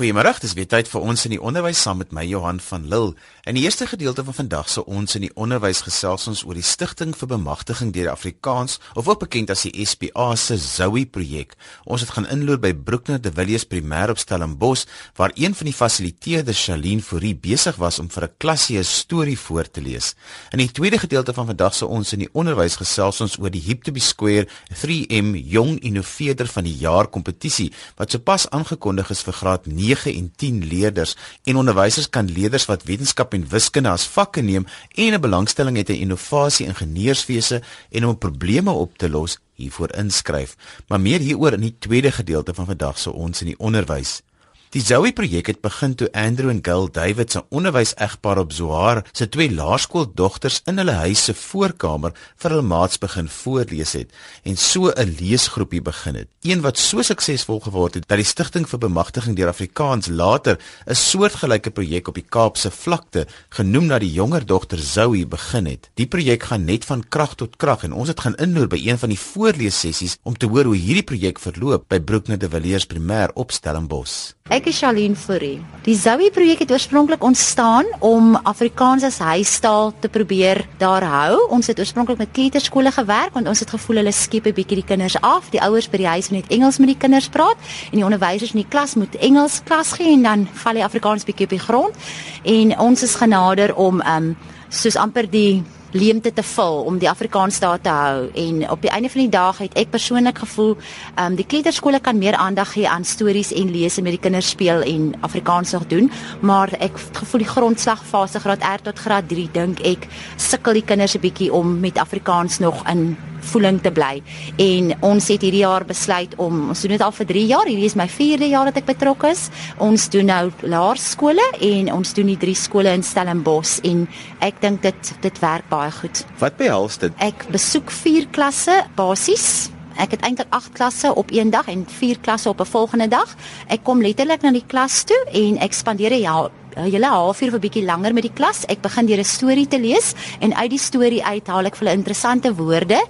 Goeiemôre, dis weer tyd vir ons in die onderwys saam met my Johan van Lille. In die eerste gedeelte van vandag se ons in die onderwys gesels ons oor die Stichting vir Bemagtiging deur Afrikaans of ook bekend as die SPA se Zoe projek. Ons het gaan inloer by Broekner de Villiers Primêr op Stellenbosch waar een van die fasiliteerders, Shalien Fourie, besig was om vir 'n klasie 'n storie voor te lees. In die tweede gedeelte van vandag se ons in die onderwys gesels ons oor die Hip to be Square 3M Jong Innoveerder van die Jaar kompetisie wat sopas aangekondig is vir graad 9 en 10 leerders en onderwysers kan leerders wat wetenskap en wiskunde as vakke neem en 'n belangstelling het in innovasie ingenieurswese en om probleme op te los hiervoor inskryf. Maar meer hieroor in die tweede gedeelte van vandag se ons in die onderwys. Die Zoe projek het begin toe Andrew en Gail David se onderwys-egpaar op Zoar se twee laerskooldogters in hulle huis se voorkamer vir hul maats begin voorlees het en so 'n leesgroepie begin het. Een wat so suksesvol geword het dat die Stichting vir Bemagtiging deur Afrikaans later 'n soortgelyke projek op die Kaapse vlakte genoem na die jonger dogter Zoe begin het. Die projek gaan net van krag tot krag en ons het gaan inloer by een van die voorleessessies om te hoor hoe hierdie projek verloop by Broekner de Villiers Primêr op Stellenbosch. Ek is Shalien Fourie. Die Zoe projek het oorspronklik ontstaan om Afrikaans as huistaal te probeer daar hou. Ons het oorspronklik met kleuterskole gewerk want ons het gevoel hulle skiep 'n bietjie die kinders af. Die ouers by die huis moet net Engels met die kinders praat en die onderwysers in die klas moet Engels klas gee en dan val die Afrikaans bietjie op die grond. En ons is genader om ehm um, soos amper die leemte te vul om die Afrikaans daar te hou. En op die einde van die dag het ek persoonlik gevoel ehm um, die kleuterskole kan meer aandag gee aan stories en lees en met die kinders speel en Afrikaans nog doen. Maar ek gevoel die grondslagfase graad R tot graad 3 dink ek sukkel die kinders 'n bietjie om met Afrikaans nog in voeling te bly. En ons het hierdie jaar besluit om ons doen dit al vir 3 jaar. Hierdie is my 4de jaar dat ek betrokke is. Ons doen nou laerskole en ons doen die drie skole in Stellenbosch en ek dink dit dit werk baie goed. Wat behels dit? Ek besoek 4 klasse basies. Ek het eintlik 8 klasse op een dag en 4 klasse op 'n volgende dag. Ek kom letterlik na die klas toe en ek spandeer 'n hele halfuur of 'n bietjie langer met die klas. Ek begin deur 'n storie te lees en uit die storie uit haal ek vir hulle interessante woorde.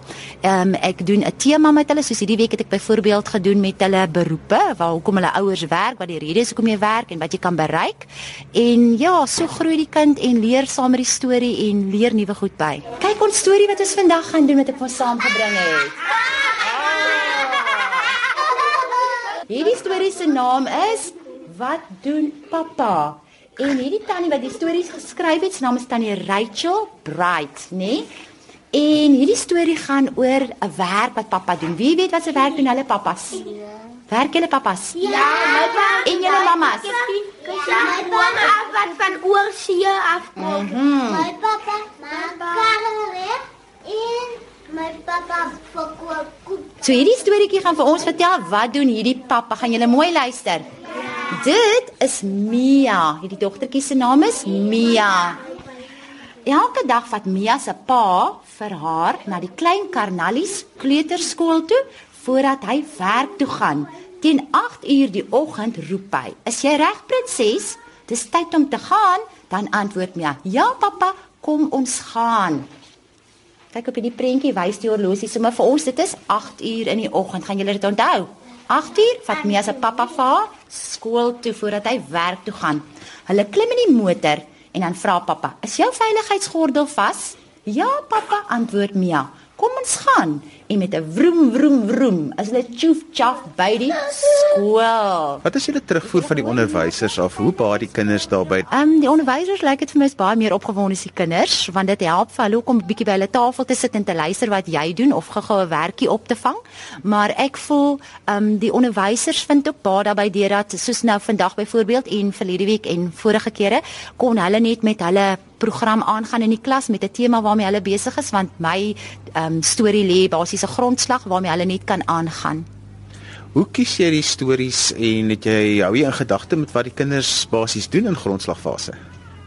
Ehm um, ek doen 'n tema met hulle. Soos hierdie week het ek byvoorbeeld gedoen met hulle beroepe, waar hoekom hulle ouers werk, wat die redes hoekom jy werk en wat jy kan bereik. En ja, so groei die kind en leer saam met die storie en leer nuwe goed by. Kyk ons storie wat ons vandag gaan doen wat ek vir saamgebring het. Hierdie storie se naam is Wat doen pappa? En hierdie tannie wat die stories geskryf het, se naam is tannie Rachel Bright, nê? Nee? En hierdie storie gaan oor 'n werk wat pappa doen. Wie weet wat se werk doen hulle pappas? Ja. Werk julle pappas? Ja, my pa. En julle mammas? Ja, my mamma wat van oorsee af kom. Mhm. Mm my pappa, my karre en my pappa verkoop koek. So hierdie storieetjie gaan vir ons vertel wat doen hierdie pappa. Gaan julle mooi luister. Dit is Mia. Hierdie dogtertjie se naam is Mia. Elke dag vat Mia se pa vir haar na die klein Karnalies kleuterskool toe voordat hy werk toe gaan. Teen 8uur die oggend roep hy: "Is jy reg, prinses? Dis tyd om te gaan." Dan antwoord Mia: "Ja, pappa, kom ons gaan." Kyk op hierdie prentjie wys die horlosie sommer vir ons dit is 8uur in die oggend. Gaan julle dit onthou? 8uur vat Mia se pappa vir haar skool toe voordat hy werk toe gaan. Hulle klim in die motor en dan vra pappa: "Is jou veiligheidsgordel vas?" "Ja, pappa," antwoord Mia. "Kom ons gaan." En met 'n vroom vroom vroom is hulle tjoef tjaf by die skool. Wat is julle terugvoer van die onderwysers af? Hoe baie die kinders daarby? Ehm um, die onderwysers lyk dit vir my is baie meer opgewonde as die kinders want dit help vir hulle om 'n bietjie by hulle tafel te sit en te luister wat jy doen of gou-gou 'n werkie op te vang. Maar ek voel ehm um, die onderwysers vind ook baie daarbey deurdat soos nou vandag byvoorbeeld en verlede week en vorige kere kon hulle net met hulle program aangaan in die klas met 'n tema waarmee hulle besig is want my ehm um, storie lê basies 'n grondslag waarmee hulle net kan aangaan. Hoe kies jy die stories en het jy hou jy in gedagte met wat die kinders basies doen in grondslagfase?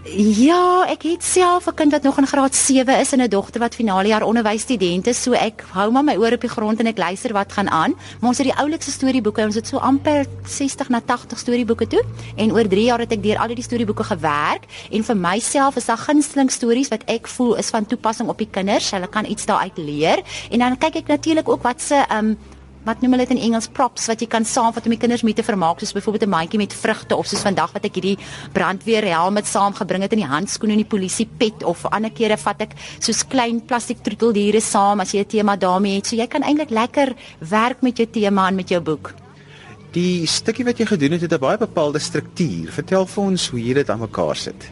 Ja, ek het self 'n kind wat nog in graad 7 is en 'n dogter wat finale jaar onderwysstudent is, so ek hou maar my oor op die grond en ek luister wat gaan aan. Maar ons het die oulikste storieboeke, ons het so amper 60 na 80 storieboeke toe en oor 3 jaar het ek deur al die storieboeke gewerk en vir myself is daar gunsteling stories wat ek voel is van toepassing op die kinders. Hulle kan iets daaruit leer en dan kyk ek natuurlik ook wat se um wat noem hulle dit in Engels props wat jy kan saamvat om die kinders mee te vermaak soos byvoorbeeld 'n mandjie met vrugte of soos vandag wat ek hierdie brandweerhelm met saamgebring het in die handskoene en die polisie pet of ander kere vat ek soos klein plastiek troeteldiere saam as jy 'n tema daarmee het. So jy kan eintlik lekker werk met jou tema en met jou boek. Die stukkie wat jy gedoen het het 'n baie bepaalde struktuur. Vertel vir ons hoe jy dit aan mekaar sit.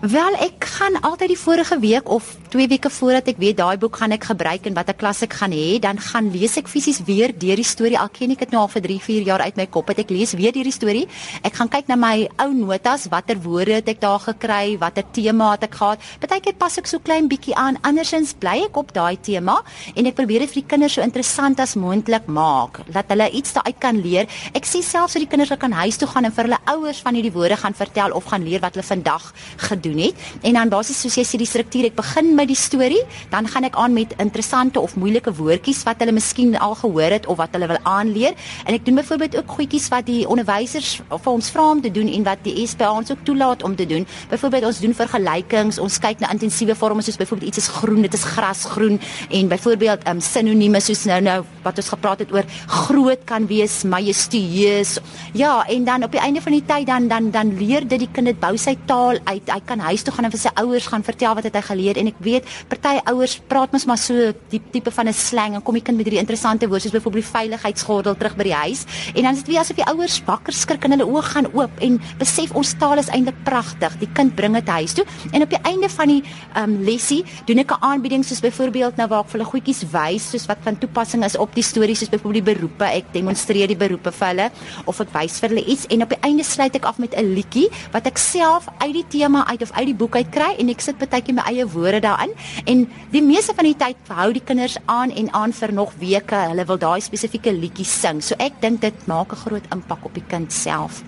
Wel, ek gaan altyd die vorige week of 2 weke voordat ek weet daai boek gaan ek gebruik en watter klas ek gaan hê, dan gaan lees ek fisies weer deur die storie. Al ken ek dit nou al vir 3, 4 jaar uit my kop. Het ek lees weer deur die storie. Ek gaan kyk na my ou notas, watter woorde het ek daar gekry, watter tema het ek gehad. Partykeer pas ek so klein bietjie aan. Andersins bly ek op daai tema en ek probeer dit vir die kinders so interessant as moontlik maak, dat hulle iets daaruit kan leer. Ek sê selfs dat die kinders kan huis toe gaan en vir hulle ouers van hierdie woorde gaan vertel of gaan leer wat hulle vandag gedoen het. En dan basies soos jy sê die struktuur, ek begin met die storie, dan gaan ek aan met interessante of moeilike woordjies wat hulle miskien al gehoor het of wat hulle wil aanleer. En ek doen byvoorbeeld ook goedjies wat die onderwysers vir ons vra om te doen en wat die SPA ons ook toelaat om te doen. Byvoorbeeld ons doen vergelykings, ons kyk na intensiewe vorme soos byvoorbeeld iets is groen, dit is grasgroen en byvoorbeeld um, sinonieme soos nou nou wat ons gepraat het oor groot kan wees, majestueus. Ja, en dan op die einde van die tyd dan dan dan leer dit die kind dit bou sy taal uit. Hy kan huis toe gaan en vir sy ouers gaan vertel wat het hy geleer en ek weet party ouers praat mos maar so die tipe van 'n slang en kom die kind met hierdie interessante woorde soos byvoorbeeld veiligheidsgordel terug by die huis en dan is dit weer asof die ouers wakker skrik en hulle oë gaan oop en besef ons taal is eintlik pragtig. Die kind bring dit huis toe en op die einde van die um, lesie doen ek 'n aanbieding soos byvoorbeeld nou waar ek vir hulle goedjies wys soos wat van toepassing is op die stories soos byvoorbeeld die beroepe. Ek demonstreer die beroepe vir hulle of ek wys vir hulle iets en op die einde sluit ek af met 'n liedjie wat ek self uit die tema uit of uit die boek uit kry en ek sit baie keer my eie woorde daarin en die meeste van die tyd hou die kinders aan en aan vir nog weke. Hulle wil daai spesifieke liedjie sing. So ek dink dit maak 'n groot impak op die kind self.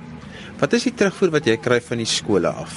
Wat is die terugvoer wat jy kry van die skole af?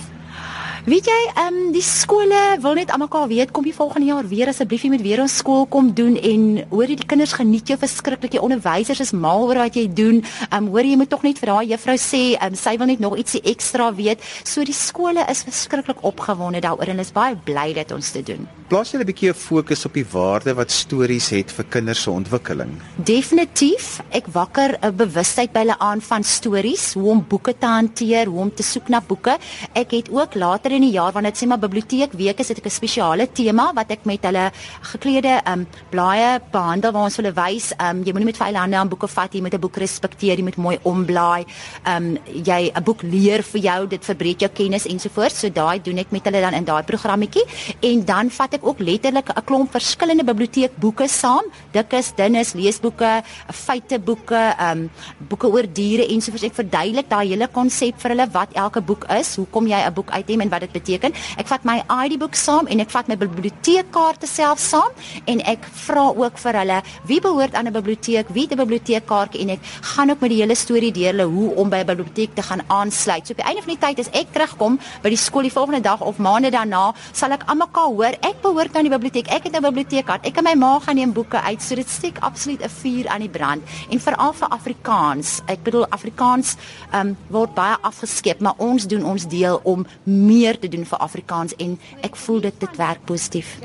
Weet jy, ehm um, die skole wil net almekaar weet kom jy volgende jaar weer asseblief jy moet weer ons skool kom doen en hoor jy die kinders geniet jou verskriklik. Die onderwysers is mal oor wat jy doen. Ehm um, hoor jy moet tog net vir daai juffrou sê, ehm um, sy wil net nog ietsie ekstra weet. So die skole is verskriklik opgewonde daaroor en is baie bly dat ons dit doen. Plaas jy 'n bietjie 'n fokus op die waarde wat stories het vir kinders se ontwikkeling? Definitief. Ek wakker 'n bewustheid by hulle aan van stories, hoe om boeke te hanteer, hoe om te soek na boeke. Ek het ook later in die jaar wanneer dit sê maar biblioteekweek is dit 'n spesiale tema wat ek met hulle geklede um blaaie behandel waar ons hulle wys um jy moenie met vuile hande aan boeke vat jy moet 'n boek respekteer jy moet mooi omblaai um jy 'n boek leer vir jou dit verbreek jou kennis ensovoorts so daai doen ek met hulle dan in daai programmetjie en dan vat ek ook letterlik 'n klomp verskillende biblioteekboeke saam. Dikkes dunnes leesboeke feiteboeke um boeke oor diere ensovoorts ek verduidelik daai hele konsep vir hulle wat elke boek is. Hoekom jy 'n boek uitneem en wat dit beteken. Ek vat my ID-boek saam en ek vat my biblioteekkaarte self saam en ek vra ook vir hulle wie behoort aan 'n biblioteek, wie het 'n biblioteekkaartjie en ek gaan ook met die hele storie deur hulle hoe om by 'n biblioteek te gaan aansluit. So op die einde van die tyd as ek terugkom by die skool die volgende dag of maande daarna, sal ek almekaar hoor ek behoort aan die biblioteek. Ek het 'n biblioteekkaart. Ek en my ma gaan neem boeke uit. So dit steek absoluut 'n vuur aan die brand en veral vir Afrikaans. Ek bedoel Afrikaans um, word baie afgeskep, maar ons doen ons deel om meer te doen vir Afrikaans en ek voel dit dit werk positief.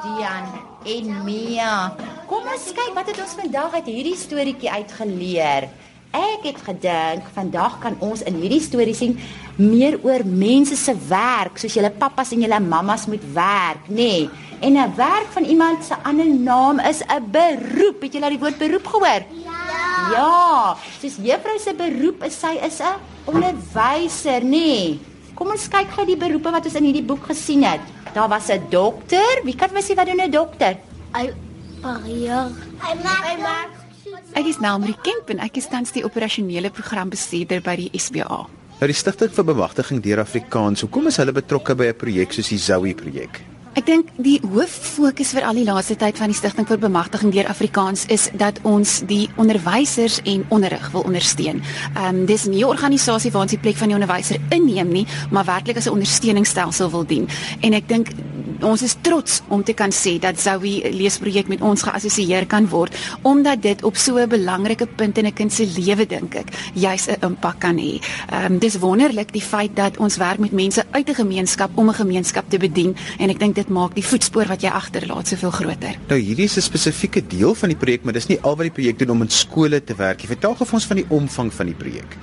Dian en Mia. Kom ons kyk wat het ons vandag uit hierdie storieetjie uitgeleer. Ek het gedink vandag kan ons in hierdie storie sien meer oor mense se werk, soos julle pappas en julle mammas moet werk, nê? Nee. En 'n werk van iemand se ander naam is 'n beroep. Het julle al die woord beroep gehoor? Ja. Ja, soos juffrou se beroep is sy is 'n onderwyser, nê? Nee. Kom ons kyk gou die beroepe wat ons in hierdie boek gesien het. Daar was 'n dokter. Wie kan my sê wat doen 'n dokter? Hy pareer. Hy maak hy maak. Ek is Naamri Kemp en ek is tans die operasionele programbestuurder by die SBA. Nou die stigting vir bemagtiging deur Afrikaans, hoekom is hulle betrokke by 'n projek soos die Zoe projek? Ek dink die hoof fokus vir al die laaste tyd van die stigting vir bemagtiging deur Afrikaans is dat ons die onderwysers en onderrig wil ondersteun. Ehm um, dis nie 'n organisasie waar ons die plek van die onderwyser inneem nie, maar werklik as 'n ondersteuningsstelsel wil dien. En ek dink ons is trots om te kan sê dat Zoe leesprojek met ons geassosieer kan word omdat dit op so 'n belangrike punt in 'n kind se lewe dink ek juis 'n impak kan hê. Ehm um, dis wonderlik die feit dat ons werk met mense uit 'n gemeenskap om 'n gemeenskap te bedien en ek dink dit maak die voetspoor wat jy agterlaat soveel groter. Nou hierdie is 'n spesifieke deel van die projek, maar dis nie al wat die projek doen om in skole te werk nie. Vertel gou vir ons van die omvang van die projek.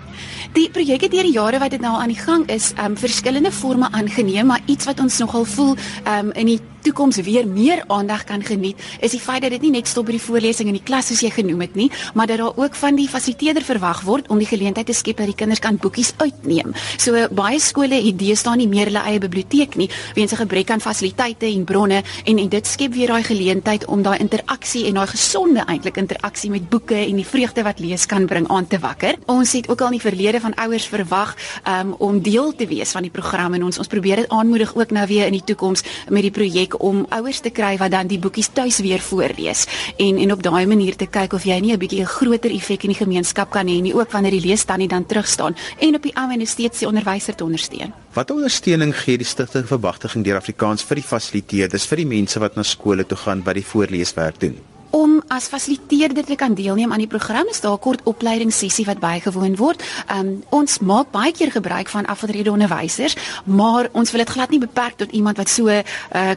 Die projek het deur die jare wat dit nou aan die gang is, ehm um, verskillende forme aangeneem, maar iets wat ons nogal voel ehm um, in die toekoms weer meer aandag kan geniet, is die feit dat dit nie net stop by die voorlesing in die klas soos jy genoem het nie, maar dat daar ook van die fasiliteerder verwag word om die geleentheid te skep dat die kinders kan boekies uitneem. So baie skole idee staan nie meer hulle eie biblioteek nie weens 'n gebrek aan fasiliteite en bronne en en dit skep weer daai geleentheid om daai interaksie en daai gesonde eintlik interaksie met boeke en die vreugde wat lees kan bring aan te wakker. Ons het ook al in die verlede van ouers verwag um, om deel te wees van die program en ons ons probeer dit aanmoedig ook nou weer in die toekoms met die projek om ouers te kry wat dan die boekies tuis weer voorlees en en op daai manier te kyk of jy nie 'n bietjie 'n groter effek in die gemeenskap kan hê nie ook wanneer die leesstannie dan terugstaan en op die ou en steeds die onderwyser te ondersteun. Wat ondersteuning gee die stigting vir bemagtiging deur Afrikaans vir die fasiliteerders vir die mense wat na skole toe gaan wat die voorleeswerk doen? Om as fasiliteerder te kan deelneem aan die program is daar kort opleidingssessie wat bygewoon word. Um ons maak baie keer gebruik van afgetrede onderwysers, maar ons wil dit glad nie beperk tot iemand wat so uh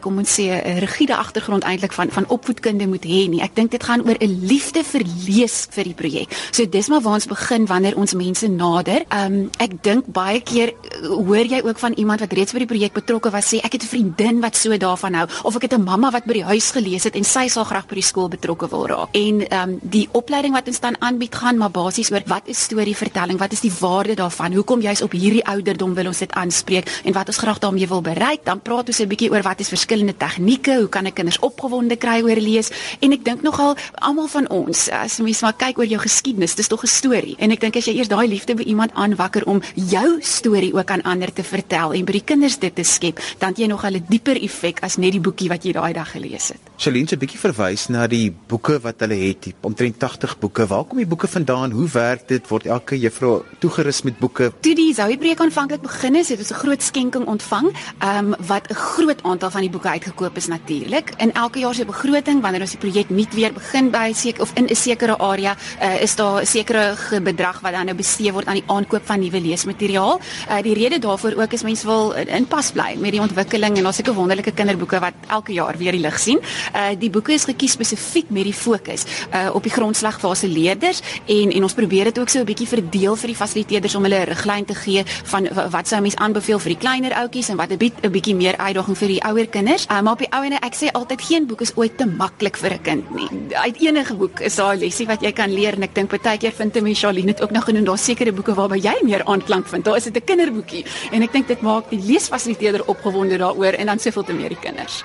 kom ons sê 'n rigiede agtergrond eintlik van van opvoedkunde moet hê nie. Ek dink dit gaan oor 'n liefde vir lees vir die projek. So dis maar waar ons begin wanneer ons mense nader. Um ek dink baie keer uh, hoor jy ook van iemand wat reeds by die projek betrokke was sê ek het 'n vriendin wat so daarvan hou of ek het 'n mamma wat by die huis gelees het en sy sal graag by die skool betrokke wil raak. En ehm um, die opleiding wat ons dan aanbied gaan maar basies oor wat is storievertelling? Wat is die waarde daarvan? Hoekom juist op hierdie ouderdom wil ons dit aanspreek en wat ons graag daarmee wil bereik? Dan praat ons 'n bietjie oor wat is verskillende tegnieke? Hoe kan ek kinders opgewonde kry oor lees? En ek dink nogal almal van ons as mens maar kyk oor jou geskiedenis, dis tog 'n storie. En ek dink as jy eers daai liefde by iemand aanwakker om jou storie ook aan ander te vertel en by die kinders dit te skep, dan het jy nog 'n dieper effek as net die boekie wat jy daai dag gelees het. Celine se bietjie verwys na die boeke wat hulle het, omtrent 80 boeke. Waar kom die boeke vandaan? Hoe werk dit? Word elke juffrou toegerus met boeke? Toe die Zoe preek aanvanklik begin het, het ons 'n groot skenking ontvang, ehm um, wat 'n groot aantal van die boeke uitgekoop is natuurlik. In elke jaar se begroting wanneer ons die projek nuut weer begin by seker of in 'n sekere area, uh, is daar 'n sekere bedrag wat dan nou bestee word aan die aankoop van nuwe leesmateriaal. Uh, die rede daarvoor ook is mense wil in pas bly met die ontwikkeling en het 'n wonderlike kinderboeke wat elke jaar weer die lig sien. Uh, die boeke is gekies spesifiek met die fokus uh op die grondslagfase leerders en en ons probeer dit ook so 'n bietjie verdeel vir die fasiliteerders om hulle 'n riglyn te gee van wat sou mens aanbeveel vir die kleiner ouetjies en wat 'n bietjie 'n bietjie meer uitdaging vir die ouer kinders. Uh, maar op die ouene ek sê altyd geen boek is ooit te maklik vir 'n kind nie. Uit enige boek is daar 'n lesie wat jy kan leer en ek dink baie keer vind 'n mens Charlene het ook nog genoem daar's sekere boeke waarby jy meer aanklank vind. Daar is dit 'n kinderboekie en ek dink dit maak die leesfasiliteerder opgewonde daaroor en dan soveel te meer die kinders.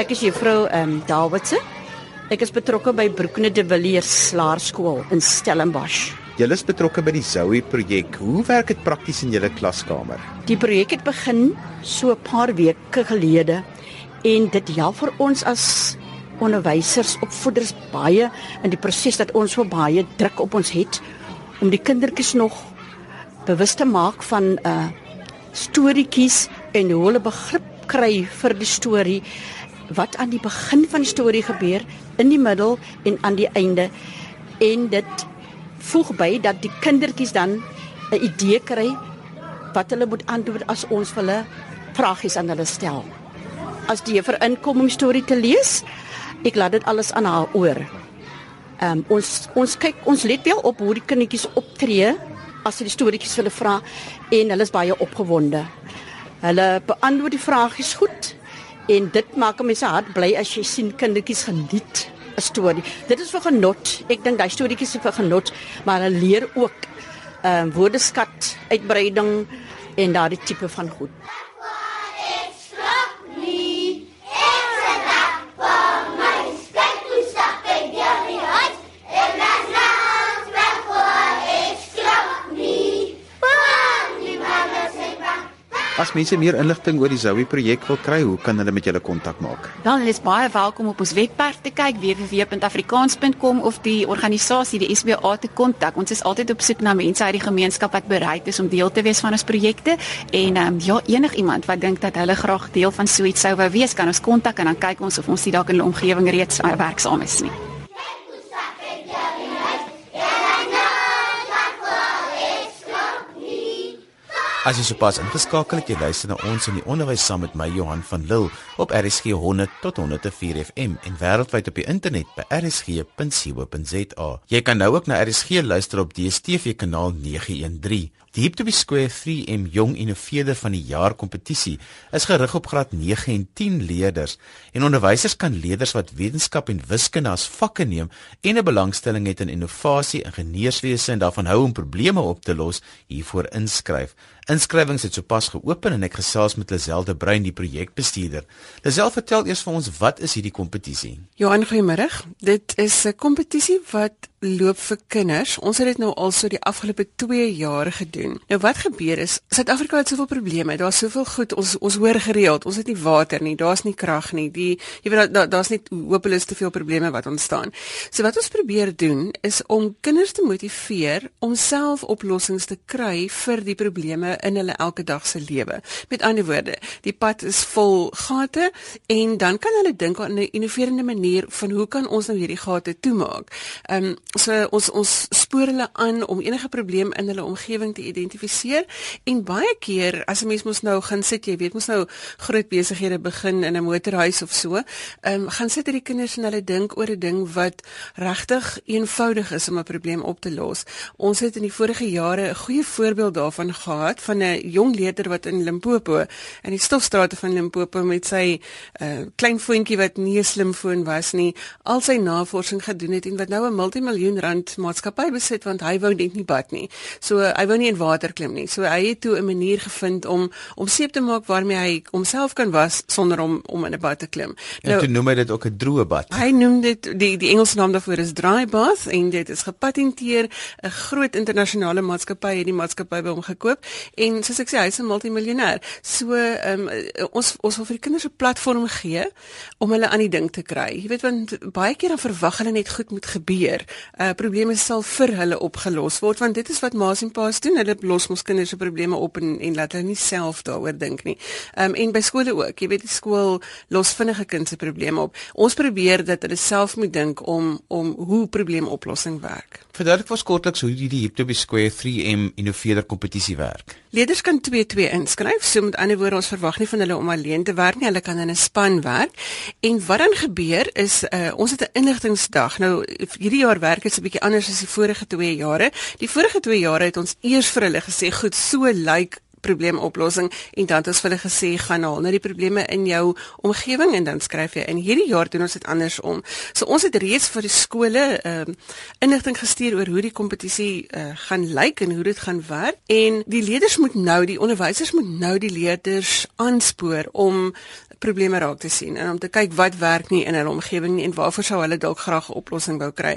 Ek is juffrou ehm um, Davidse. Ek is betrokke by Broekne de Villiers Laerskool in Stellenbosch. Jy is betrokke by die Zoe projek. Hoe werk dit prakties in julle klaskamer? Die projek het begin so 'n paar weke gelede en dit help vir ons as onderwysers, opvoeders baie in die proses dat ons so baie druk op ons het om die kindertjies nog bewus te maak van uh storieetjies en hoe hulle begrip kry vir die storie wat aan die begin van die storie gebeur, in die middel en aan die einde en dit voeg by dat die kindertjies dan 'n idee kry wat hulle moet antwoord as ons hulle vragies aan hulle stel. As die juffrou inkom om die storie te lees, ek laat dit alles aan haar oor. Ehm um, ons ons kyk ons let wel op hoe die kindertjies optree as hulle die storieetjies vir hulle vra en hulle is baie opgewonde. Hulle beantwoord die vragies goed En dit maak mense hart bly as jy sien kindertjies geniet 'n storie. Dit is vir genot. Ek dink daai storieetjies is vir genot, maar hulle leer ook ehm uh, woordeskat, uitbreiding en daardie tipe van goed. As mense meer inligting oor die Zoe projek wil kry, hoe kan hulle met julle kontak maak? Dan is baie welkom op ons webwerf te kyk www.afrikaans.com of die organisasie die SBA te kontak. Ons is altyd op soek na mense uit die gemeenskap wat bereid is om deel te wees van ons projekte en um, ja, enigiemand wat dink dat hulle graag deel van so iets sou wou wees, kan ons kontak en dan kyk ons of ons dit dalk in hulle omgewing reeds uh, werksaam is nie. As jy sopas ingeskakel het, jy luister na ons in die onderwys saam met my Johan van Lille op RSG 100 tot 104 FM en wêreldwyd op die internet by rsg.co.za. Jy kan nou ook na RSG luister op DStv kanaal 913. Die Hip to be Square 3M Jong Innoveerder van die Jaar kompetisie is gerig op graad 9 en 10 leerders en onderwysers kan leerders wat wetenskap en wiskunde as vakke neem en 'n belangstelling het in innovasie, ingenieurswese en daarvan hou om probleme op te los, hiervoor inskryf. Inskrywings het sopas geopen en ek gesels met Lazelle Bruin, die projekbestuurder. Lazelle, vertel eers vir ons wat is hierdie kompetisie? Johan, goeiemôre. Dit is 'n kompetisie wat loop vir kinders. Ons het dit nou al so die afgelope 2 jaar gedoen. Nou wat gebeur is, Suid-Afrika het soveel probleme. Daar's soveel goed. Ons ons hoor gereeld, ons het nie water nie, daar's nie krag nie. Die jy weet daar daar's net hopeloos te veel probleme wat ontstaan. So wat ons probeer doen is om kinders te motiveer om self oplossings te kry vir die probleme in hulle elke dag se lewe. Met ander woorde, die pad is vol gate en dan kan hulle dink aan 'n innoverende manier van hoe kan ons nou hierdie gate toemaak. Ehm um, so ons ons spoor hulle aan om enige probleem in hulle omgewing te identifiseer en baie keer as 'n mens mos nou gaan sit, jy weet mos nou groot besighede begin in 'n motorhuis of so, ehm um, gaan sit hierdie kinders en hulle dink oor 'n ding wat regtig eenvoudig is om 'n probleem op te los. Ons het in die vorige jare 'n goeie voorbeeld daarvan gehad van 'n jong leerder wat in Limpopo in die stofstrate van Limpopo met sy uh, klein voetjie wat nie 'n slimfoon was nie, al sy navorsing gedoen het en wat nou 'n multimiljoen rand maatskappy besit want hy wou net nie bad nie. So hy wou nie in water klim nie. So hy het toe 'n manier gevind om om seep te maak waarmee hy homself kan was sonder om om in 'n bad te klim. En nou, toe noem hy dit ook 'n droë bad. Hy noem dit die die Engelse naam daarvoor is dry bath en dit is gepatenteer. 'n Groot internasionale maatskappy het die maatskappy by hom gekoop en soos ek sê hy's 'n multimiljonair. So um, ons ons wil vir die kinders 'n platform gee om hulle aan die ding te kry. Jy weet want baie keer dan verwag hulle net goed moet gebeur. Uh probleme sal vir hulle opgelos word want dit is wat ma's en pa's doen. Hulle los mos kinders se probleme op en en laat hulle nie self daaroor dink nie. Ehm um, en by skole ook. Jy weet die skool los vinnige kind se probleme op. Ons probeer dat hulle self moet dink om om hoe probleemoplossing werk. Verduidelik vir ons kortliks hoe hierdie Hiptobe Square 3M innoveerder kompetisie werk. Leerders kan 2-2 inskryf. So met ander woorde, ons verwag nie van hulle om alleen te werk nie. Hulle kan in 'n span werk. En wat dan gebeur is uh, ons het 'n inligtingsdag. Nou hierdie jaar werk dit 'n bietjie anders as die vorige 2 jare. Die vorige 2 jare het ons eers vir hulle gesê, "Goed, so lyk like probleemoplossing en dan het ons vir hulle gesê gaan haal nou die probleme in jou omgewing en dan skryf jy in hierdie jaar doen ons dit andersom. So ons het reeds vir die skole ehm uh, inligting gestuur oor hoe die kompetisie uh, gaan lyk en hoe dit gaan werk en die leerders moet nou die onderwysers moet nou die leerders aanspoor om probleme raak te sien en om te kyk wat werk nie in hulle omgewing nie en waarvoor sou hulle dalk graag 'n oplossing wou kry.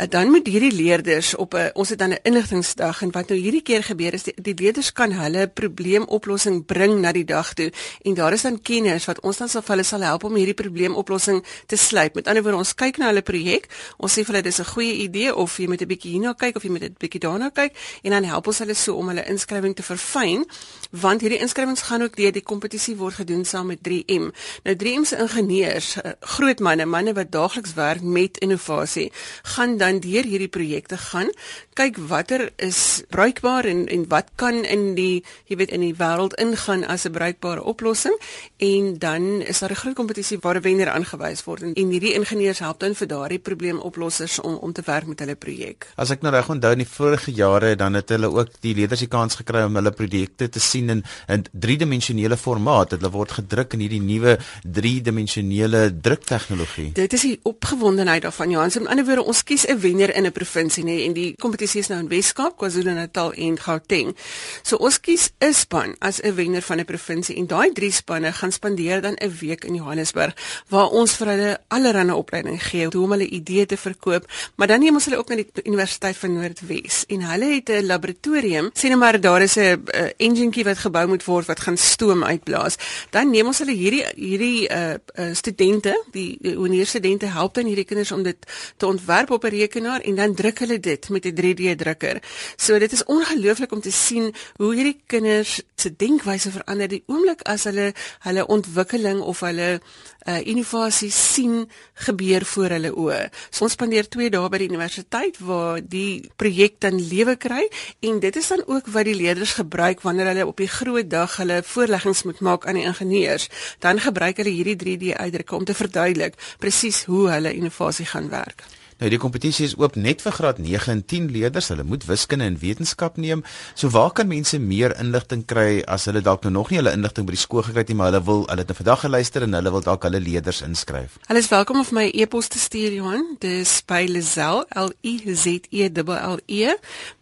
Uh, dan moet hierdie leerders op 'n ons het dan 'n inligtingsdag en wat nou hierdie keer gebeur is die, die leerders kan hulle probleemoplossing bring na die dag toe en daar is dan kenners wat ons dan sal hulle sal help om hierdie probleemoplossing te sluit. Met ander woorde ons kyk na hulle projek, ons sê vir hulle dis 'n goeie idee of jy moet 'n bietjie hierna kyk of jy moet 'n bietjie daarna kyk en dan help ons hulle so om hulle inskrywing te verfyn want hierdie inskrywings gaan ook deur die kompetisie word gedoen saam met 3M. Nou 3M se ingenieurs, eh, groot manne, manne wat daagliks werk met innovasie, gaan dan deur hierdie projekte gaan kyk watter is bruikbaar en en wat kan in die jy weet in die wêreld ingaan as 'n bruikbare oplossing en dan is daar 'n groot kompetisie waar 'n wenner aangewys word en, en hierdie ingenieurs help dan vir daardie probleemoplossers om om te werk met hulle projek. As ek nou reg onthou in die vorige jare dan het hulle ook die leerders die kans gekry om hulle projekte te sien in 'n driedimensionele formaat. Hulle word gedruk in hierdie nuwe 3-dimensionele druktegnologie? Dit is die opgewondenheid daarvan Johan. So, in ander woorde, ons kies 'n wenner in 'n provinsie nê en die kompetisie is nou in Wes-Kaap, KwaZulu-Natal en Gauteng. So ons kies 'n span as 'n wenner van 'n provinsie en daai drie spanne gaan spandeer dan 'n week in Johannesburg waar ons vir hulle allerlei opleiding gee hoe om hulle idee te verkoop, maar dan neem ons hulle ook na die Universiteit van Noordwes en hulle het 'n laboratorium. Sien nou maar daar is 'n enjinkie wat gebou moet word wat gaan stoom uitblaas. Dan neem ons hulle hierdie hierdie uh, uh studente, die universiteitstudente help dan hierdie kinders om dit te ontwerp op 'n rekenaar en dan druk hulle dit met 'n 3D drukker. So dit is ongelooflik om te sien hoe hierdie kinders se denkwyse verander die oomblik as hulle hulle ontwikkeling of hulle uh, innovasie sien gebeur voor hulle oë. So ons spandeer 2 dae by die universiteit waar die projek dan lewe kry en dit is dan ook wat die leerders gebruik wanneer hulle op die groot dag hulle voorleggings moet maak aan die ingenieurs. Dan gebruik hulle hierdie 3D uitdrukke om te verduidelik presies hoe hulle innovasie gaan werk. Nou die kompetisie is oop net vir graad 9 en 10 leerders. Hulle moet wiskunde en wetenskap neem. So waar kan mense meer inligting kry as hulle dalk nou nog nie hulle inligting by die skool gekry het nie, maar hulle wil hulle het 'n vandag geluister en hulle wil dalk hulle leerders inskryf. Hulle is welkom om vir my e-pos te stuur Johan. Dis by Lazel L I Z E L L E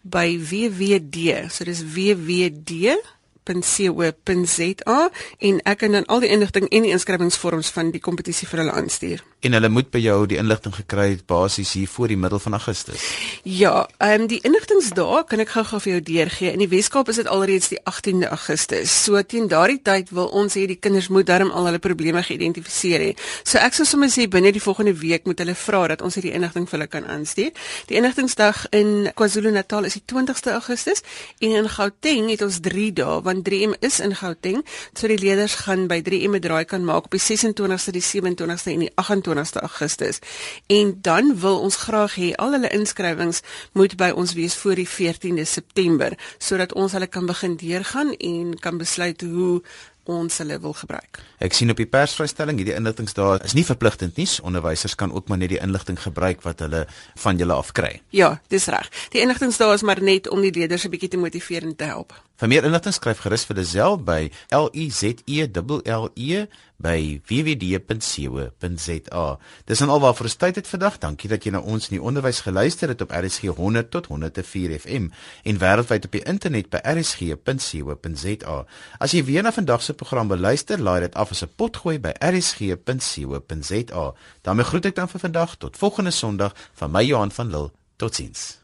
by wwd. So dis wwd www.co.za en ek kan dan al die inligting en die inskrywingsvorms van die kompetisie vir hulle aanstuur. En hulle moet by jou die inligting gekry het basies hier voor die middel van Augustus. Ja, ehm um, die inligtingsdae kan ek gou-gou vir jou deurgee. In die Weskaap is dit alreeds die 18de Augustus. So teen daardie tyd wil ons hê die kinders moet darm al hulle probleme geïdentifiseer hê. So ek sou sommer sê binne die volgende week moet hulle vra dat ons hierdie inligting vir hulle kan aanstuur. Die inligtingsdag in KwaZulu-Natal is die 20ste Augustus en in Gauteng het ons 3 dae want 3M is in Gauteng, so die leerders gaan by 3M 'n draai kan maak op die 26ste, die 27ste en die 28ste Augustus. En dan wil ons graag hê al hulle inskrywings moet by ons wees voor die 14de September sodat ons hulle kan begin deurgaan en kan besluit hoe ons hulle wil gebruik. Ek sien op die persvrystelling hierdie inligtingsdae is nie verpligtend nie. Onderwysers kan ook maar net die inligting gebruik wat hulle van julle af kry. Ja, dis reg. Die inligtingsdae is maar net om die leerders 'n bietjie te motiveer en te help. Vir meer inligting skryf gerus vir Lisel by L I Z E L L E by www.co.za. Dis en alwaar vir ons tyd het vandag. Dankie dat jy na ons in die onderwys geluister het op RSG 100 tot 104 FM en wêreldwyd op die internet by rsg.co.za. As jy weer na vandag se program beluister, laai dit af as 'n potgooi by rsg.co.za. daarmee groet ek dan vir vandag tot volgende Sondag van my Johan van Lille. Totsiens.